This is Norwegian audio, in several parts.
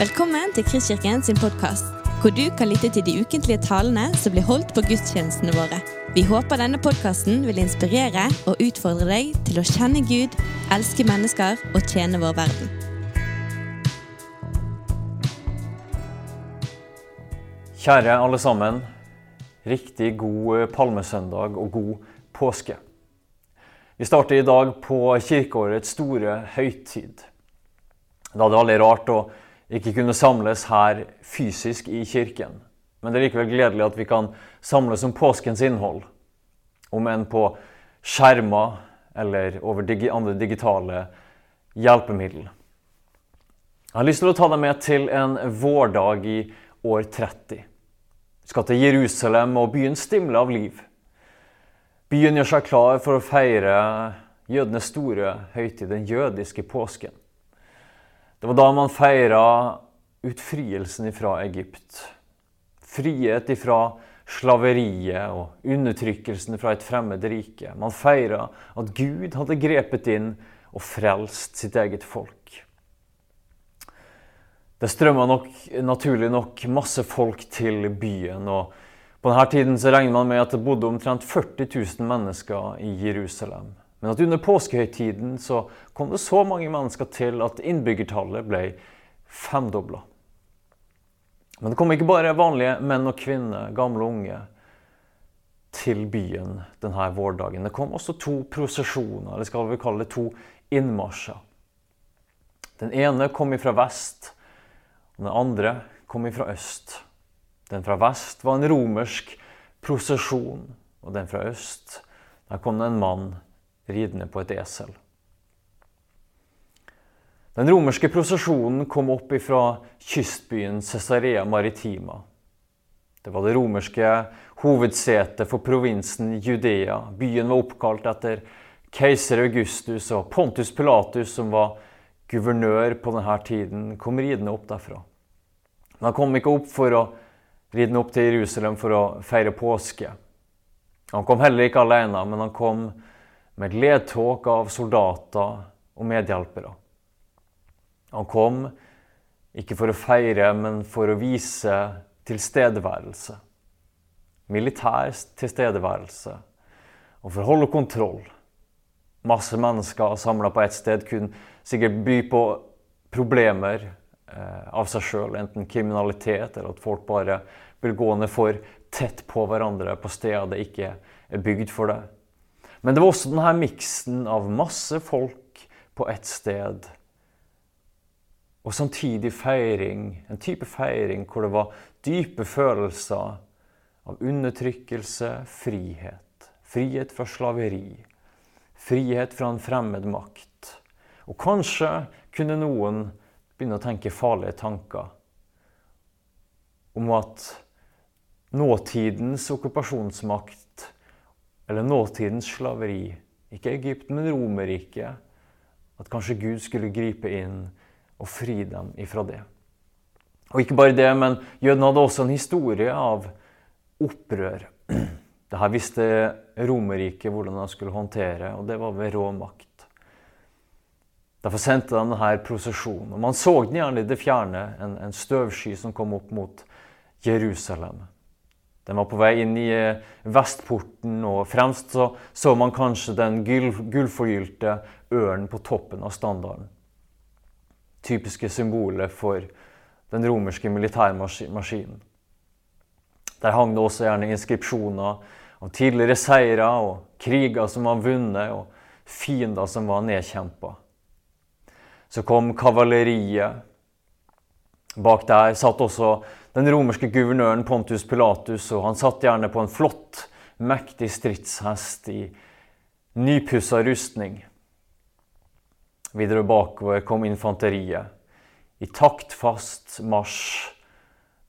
Velkommen til Kristkirken sin podkast, hvor du kan lytte til de ukentlige talene som blir holdt på gudstjenestene våre. Vi håper denne podkasten vil inspirere og utfordre deg til å kjenne Gud, elske mennesker og tjene vår verden. Kjære alle sammen. Riktig god palmesøndag og god påske. Vi starter i dag på kirkeårets store høytid. Da er det veldig rart å ikke kunne samles her fysisk i kirken. Men det er likevel gledelig at vi kan samles om påskens innhold. Om enn på skjermer eller over andre digitale hjelpemiddel. Jeg har lyst til å ta deg med til en vårdag i år 30. Vi skal til Jerusalem, og byen stimler av liv. Byen gjør seg klar for å feire jødenes store høytid, den jødiske påsken. Det var da man feira utfrielsen fra Egypt. Frihet fra slaveriet og undertrykkelsen fra et fremmed rike. Man feira at Gud hadde grepet inn og frelst sitt eget folk. Det strømma naturlig nok masse folk til byen. og På denne tiden så regner man med at det bodde omtrent 40 000 mennesker i Jerusalem. Men at under påskehøytiden så kom det så mange mennesker til at innbyggertallet ble femdobla. Men det kom ikke bare vanlige menn og kvinner, gamle og unge, til byen denne vårdagen. Det kom også to prosesjoner, eller skal vi kalle det to innmarsjer. Den ene kom fra vest, og den andre kom fra øst. Den fra vest var en romersk prosesjon, og den fra øst der kom det en mann ridende på et esel. Den romerske prosesjonen kom opp ifra kystbyen Cesarea Maritima. Det var det romerske hovedsetet for provinsen Judea. Byen var oppkalt etter keiser Augustus og Pontus Pilatus, som var guvernør på denne tiden, kom ridende opp derfra. Men han kom ikke opp for å ridende opp til Jerusalem for å feire påske. Han kom heller ikke alene, men han kom med et ledtog av soldater og medhjelpere. Han kom ikke for å feire, men for å vise tilstedeværelse. Militær tilstedeværelse. Og for å holde kontroll. Masse mennesker samla på ett sted kunne sikkert by på problemer eh, av seg sjøl. Enten kriminalitet, eller at folk bare blir gående for tett på hverandre på steder det ikke er bygd for det. Men det var også denne miksen av masse folk på ett sted og samtidig feiring, en type feiring hvor det var dype følelser av undertrykkelse, frihet. Frihet fra slaveri. Frihet fra en fremmed makt. Og kanskje kunne noen begynne å tenke farlige tanker om at nåtidens okkupasjonsmakt, eller nåtidens slaveri, ikke Egypt, men Romerriket, at kanskje Gud skulle gripe inn og fri dem ifra det. Og ikke bare det, men jødene hadde også en historie av opprør. Dette visste Romerriket hvordan de skulle håndtere, og det var ved rå makt. Derfor sendte de denne prosesjonen. Og man så den gjerne i det fjerne, en, en støvsky som kom opp mot Jerusalem. Den var på vei inn i eh, vestporten, og fremst så, så man kanskje den gullforgylte ørnen på toppen av standarden typiske symbolet for den romerske militærmaskinen. Der hang det også gjerne inskripsjoner om tidligere seire og kriger som var vunnet, og fiender som var nedkjempa. Så kom kavaleriet. Bak der satt også den romerske guvernøren Pontus Pilatus, og han satt gjerne på en flott, mektig stridshest i nypussa rustning. Videre bakover kom infanteriet i taktfast marsj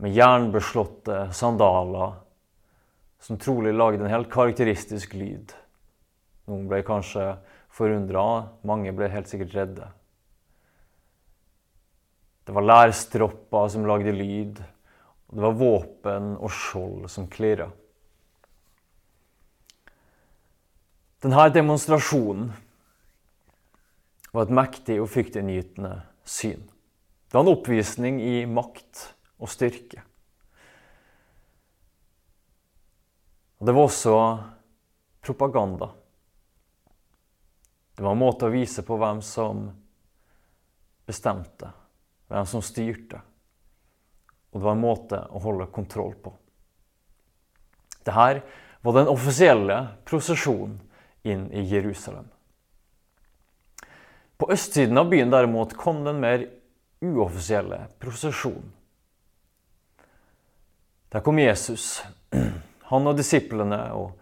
med jernbeslåtte sandaler som trolig lagde en helt karakteristisk lyd. Noen ble kanskje forundra, mange ble helt sikkert redde. Det var lærstropper som lagde lyd, det var våpen og skjold som klirra. Denne demonstrasjonen var et mektig og fryktinngytende syn. Det var en oppvisning i makt og styrke. Og det var også propaganda. Det var en måte å vise på hvem som bestemte, hvem som styrte. Og det var en måte å holde kontroll på. Dette var den offisielle prosesjonen inn i Jerusalem. På østsiden av byen derimot kom den mer uoffisielle prosesjonen. Der kom Jesus. Han og disiplene og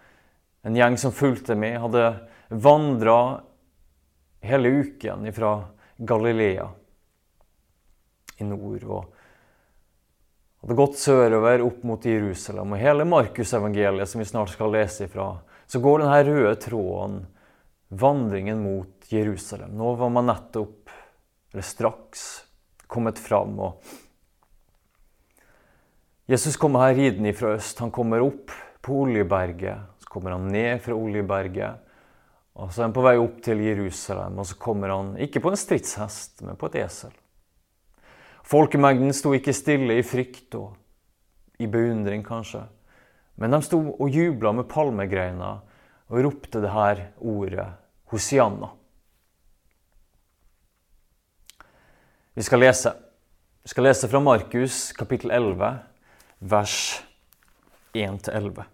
en gjeng som fulgte med, hadde vandra hele uken fra Galilea i nord og hadde gått sørover opp mot Jerusalem. Og hele Markusevangeliet, som vi snart skal lese ifra, så går denne røde tråden vandringen mot Jerusalem. Nå var man nettopp, eller straks, kommet fram. og Jesus kommer her ridende fra øst. Han kommer opp på Oljeberget. Så kommer han ned fra Oljeberget. Og så er han på vei opp til Jerusalem, og så kommer han ikke på en stridshest, men på et esel. Folkemengden sto ikke stille i frykt og i beundring, kanskje. Men de sto og jubla med palmegreiner og ropte det her ordet Hosianna. Vi skal lese. Vi skal lese fra Markus kapittel 11, vers 1-11.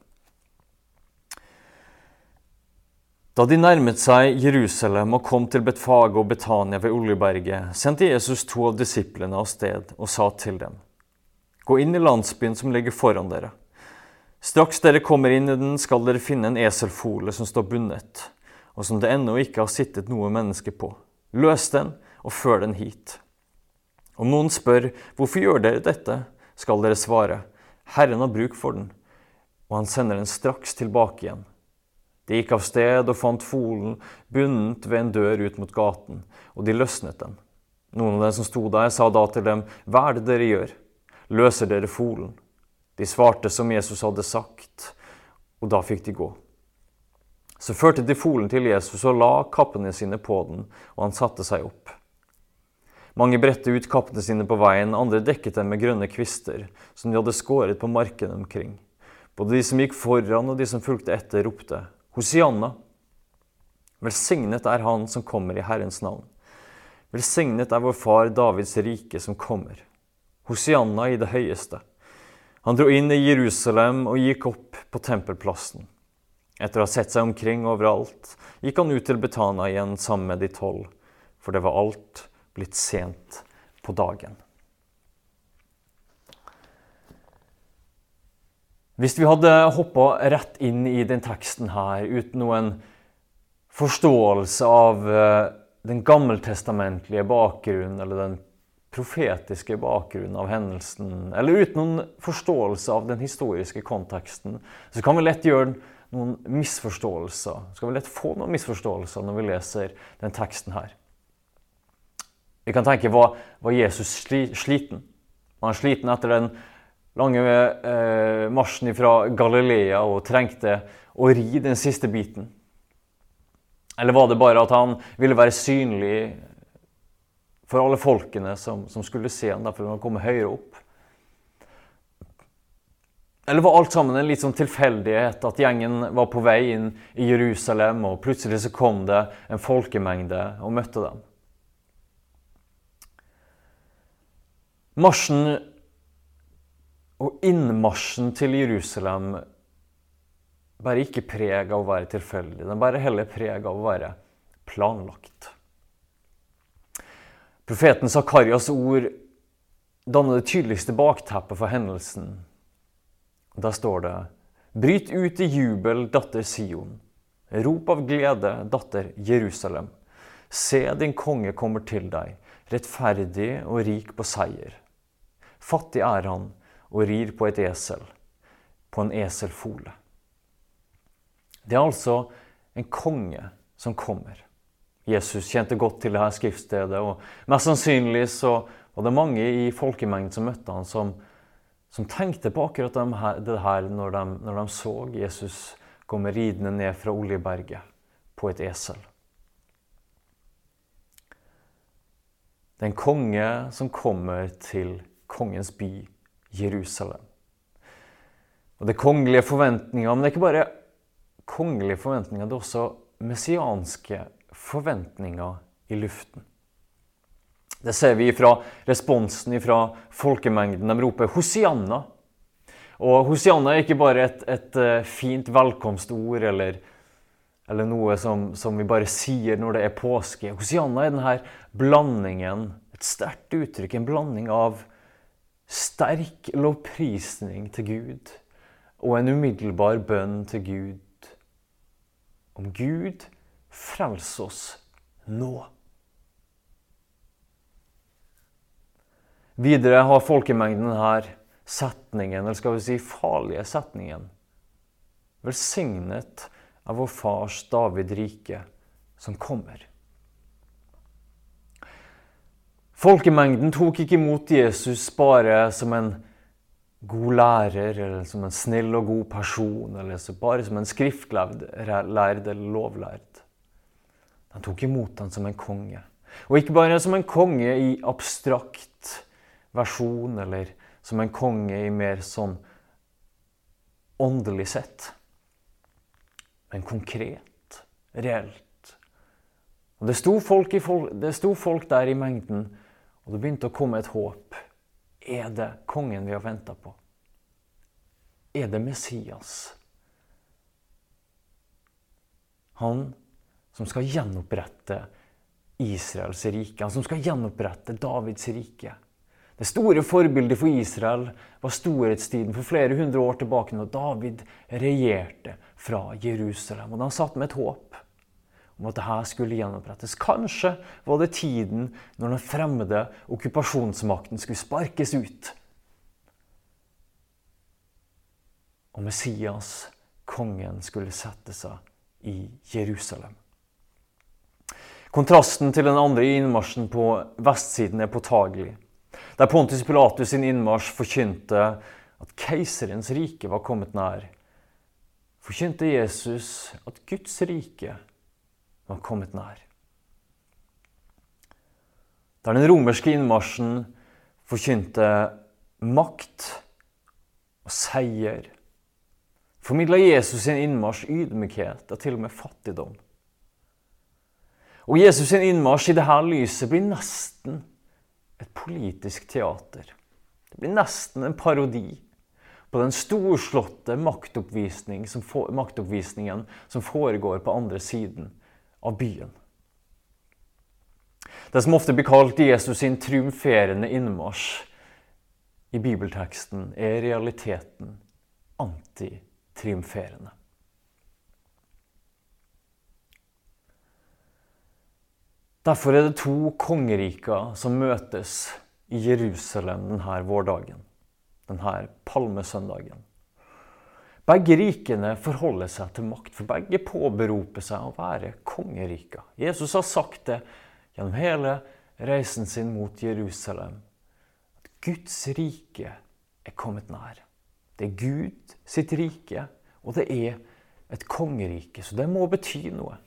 Da de nærmet seg Jerusalem og kom til Betfage og Betania ved Oljeberget, sendte Jesus to av disiplene av sted og sa til dem.: Gå inn i landsbyen som ligger foran dere. Straks dere kommer inn i den, skal dere finne en eselfole som står bundet, og som det ennå ikke har sittet noe menneske på. Løs den og før den hit. Om noen spør hvorfor gjør dere dette, skal dere svare, Herren har bruk for den, og han sender den straks tilbake igjen. De gikk av sted og fant folen bundet ved en dør ut mot gaten, og de løsnet den. Noen av dem som sto der, sa da til dem, Hva er det dere gjør? Løser dere folen? De svarte som Jesus hadde sagt, og da fikk de gå. Så førte de folen til Jesus og la kappene sine på den, og han satte seg opp. Mange bredte ut kappene sine på veien, andre dekket dem med grønne kvister, som de hadde skåret på markene omkring. Både de som gikk foran og de som fulgte etter, ropte Hosianna. Velsignet er Han som kommer i Herrens navn. Velsignet er vår far Davids rike som kommer. Hosianna i det høyeste. Han dro inn i Jerusalem og gikk opp på tempelplassen. Etter å ha sett seg omkring overalt gikk han ut til Betana igjen sammen med de tolv, for det var alt blitt sent på dagen. Hvis vi hadde hoppa rett inn i den teksten her uten noen forståelse av eh, den gammeltestamentlige bakgrunnen eller den profetiske bakgrunnen av hendelsen, eller uten noen forståelse av den historiske konteksten, så kan vi lett gjøre noen misforståelser. Så kan vi lett få noen misforståelser når vi leser den teksten her. Vi kan tenke var, var Jesus sliten? Var han sliten etter den lange eh, marsjen fra Galilea og trengte å ri den siste biten? Eller var det bare at han ville være synlig for alle folkene som, som skulle se ham, derfor han komme høyere opp? Eller var alt sammen en litt sånn tilfeldighet, at gjengen var på vei inn i Jerusalem, og plutselig så kom det en folkemengde og møtte dem? Marsjen og innmarsjen til Jerusalem bærer ikke preg av å være tilfeldig. Den bærer heller preg av å være planlagt. Profeten Zakarias ord danner det tydeligste bakteppet for hendelsen. Der står det Bryt ut i jubel, datter Sion. Rop av glede, datter Jerusalem. Se, din konge kommer til deg, rettferdig og rik på seier. Fattig er han og rir på et esel, på en eselfole. Det er altså en konge som kommer. Jesus kjente godt til dette skriftstedet, og mest sannsynlig så var det mange i folkemengden som møtte han som, som tenkte på akkurat det her når de, når de så Jesus komme ridende ned fra Oljeberget på et esel. Det er en konge som kommer til kongens by, Jerusalem. Og det er kongelige forventninger, men det er ikke bare kongelige forventninger, det er også messianske forventninger i luften. Det ser vi fra responsen fra folkemengden. De roper 'Hosianna'. Og Hosianna er ikke bare et, et eh, fint velkomstord eller, eller noe som, som, vi bare sier når det er påske. Hosianna er denne blandingen, et sterkt uttrykk, en blanding av sterk lovprisning til Gud og en umiddelbar bønn til Gud. Om Gud frels oss nå. Videre har folkemengden her setningen, eller skal vi si farlige setningen. Velsignet av vår fars David rike som kommer. Folkemengden tok ikke imot Jesus bare som en god lærer eller som en snill og god person, eller bare som en skriftlærd eller lovlærd. De tok imot ham som en konge. Og ikke bare som en konge i abstrakt versjon eller som en konge i mer sånn åndelig sett. Men konkret, reelt. Og det sto, folk folk, det sto folk der i mengden, og det begynte å komme et håp. Er det kongen vi har venta på? Er det Messias? Han som skal gjenopprette Israels rike, han som skal gjenopprette Davids rike. Det store forbildet for Israel var storhetstiden for flere hundre år tilbake, når David regjerte fra Jerusalem. Og Han satt med et håp om at dette skulle gjenopprettes. Kanskje var det tiden når den fremmede okkupasjonsmakten skulle sparkes ut. Og Messias, kongen, skulle sette seg i Jerusalem. Kontrasten til den andre innmarsjen på vestsiden er påtagelig. Der Pontus Pilatus sin innmarsj forkynte at keiserens rike var kommet nær, forkynte Jesus at Guds rike var kommet nær. Der den romerske innmarsjen forkynte makt og seier, formidla Jesus sin innmarsj ydmykhet og til og med fattigdom. Og Jesus sin innmarsj i dette lyset blir nesten et politisk teater. Det blir nesten en parodi på den storslåtte maktoppvisning maktoppvisningen som foregår på andre siden av byen. Det som ofte blir kalt Jesus sin triumferende innmarsj i bibelteksten, er realiteten antitriumferende. Derfor er det to kongeriker som møtes i Jerusalem denne vårdagen, denne palmesøndagen. Begge rikene forholder seg til makt, for begge påberoper seg å være kongeriker. Jesus har sagt det gjennom hele reisen sin mot Jerusalem, at Guds rike er kommet nær. Det er Gud sitt rike, og det er et kongerike, så det må bety noe.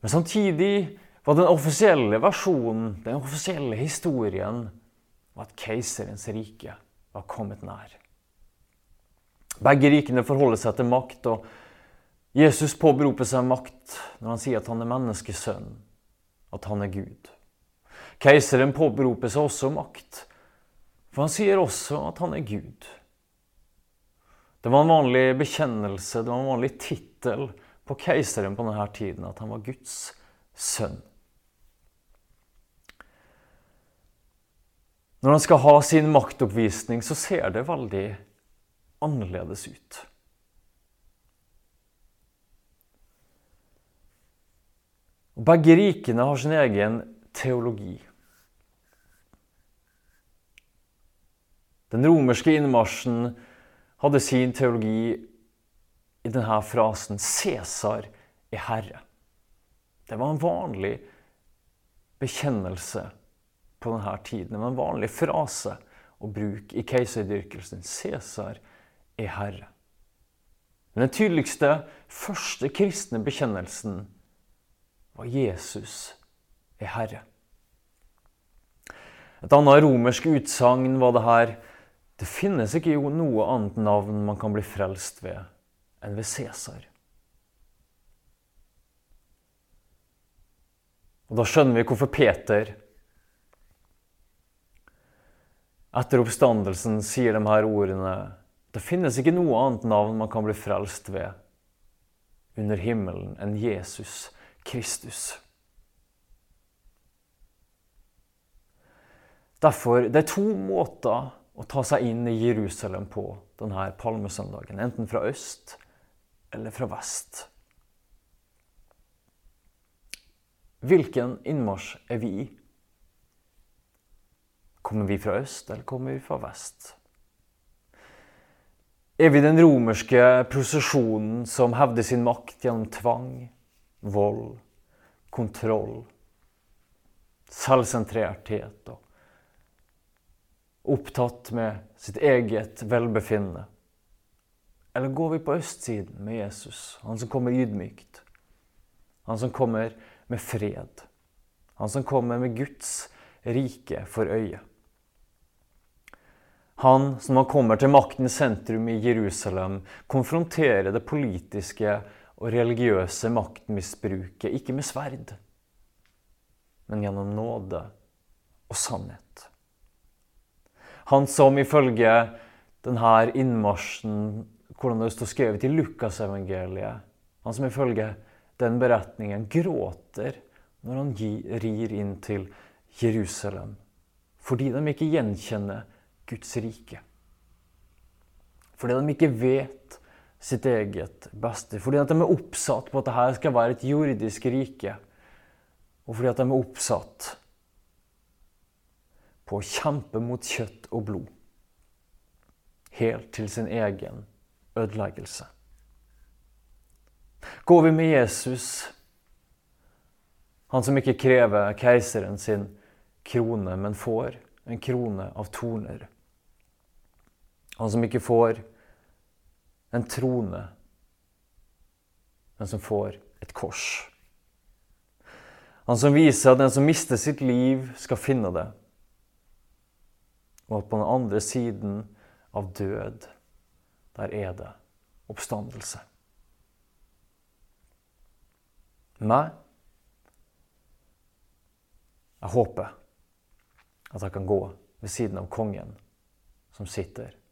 Men samtidig var den offisielle versjonen, den offisielle historien, at keiserens rike var kommet nær. Begge rikene forholder seg til makt, og Jesus påberoper seg makt når han sier at han er menneskesønn, at han er Gud. Keiseren påberoper seg også makt, for han sier også at han er Gud. Det var en vanlig bekjennelse, det var en vanlig tittel på keiseren på denne tiden, at han var Guds sønn. Når han skal ha sin maktoppvisning, så ser det veldig annerledes ut. Begge rikene har sin egen teologi. Den romerske innmarsjen hadde sin teologi i denne frasen 'Cæsar er herre'. Det var en vanlig bekjennelse på denne tiden. Det var en vanlig frase å bruke i keiserdyrkelsen. Cæsar er herre. Men den tydeligste første kristne bekjennelsen var Jesus er herre. Et annet romersk utsagn var det her Det finnes ikke noe annet navn man kan bli frelst ved enn ved Cæsar. Og Da skjønner vi hvorfor Peter etter oppstandelsen sier de her ordene Det finnes ikke noe annet navn man kan bli frelst ved under himmelen enn Jesus Kristus. Derfor, Det er to måter å ta seg inn i Jerusalem på denne palmesøndagen. Enten fra øst eller fra vest. Hvilken innmarsj er vi i? Kommer vi fra øst, eller kommer vi fra vest? Er vi den romerske prosesjonen som hevder sin makt gjennom tvang, vold, kontroll, selvsentrerthet og opptatt med sitt eget velbefinnende? Eller går vi på østsiden med Jesus, han som kommer ydmykt? Han som kommer med fred. Han som kommer med Guds rike for øyet. Han som han kommer til maktens sentrum i Jerusalem, konfronterer det politiske og religiøse maktmisbruket ikke med sverd, men gjennom nåde og sannhet. Han som ifølge denne innmarsjen, hvordan det står skrevet i Lukasevangeliet, han som ifølge den beretningen gråter når han rir inn til Jerusalem, fordi de ikke gjenkjenner Guds rike. Fordi de ikke vet sitt eget beste. Fordi de er oppsatt på at dette skal være et jordisk rike. Og fordi de er oppsatt på å kjempe mot kjøtt og blod. Helt til sin egen ødeleggelse. Går vi med Jesus, han som ikke krever keiseren sin krone, men får en krone av torner han som ikke får en trone, men som får et kors. Han som viser at den som mister sitt liv, skal finne det. Og at på den andre siden av død, der er det oppstandelse. Meg Jeg håper at jeg kan gå ved siden av kongen som sitter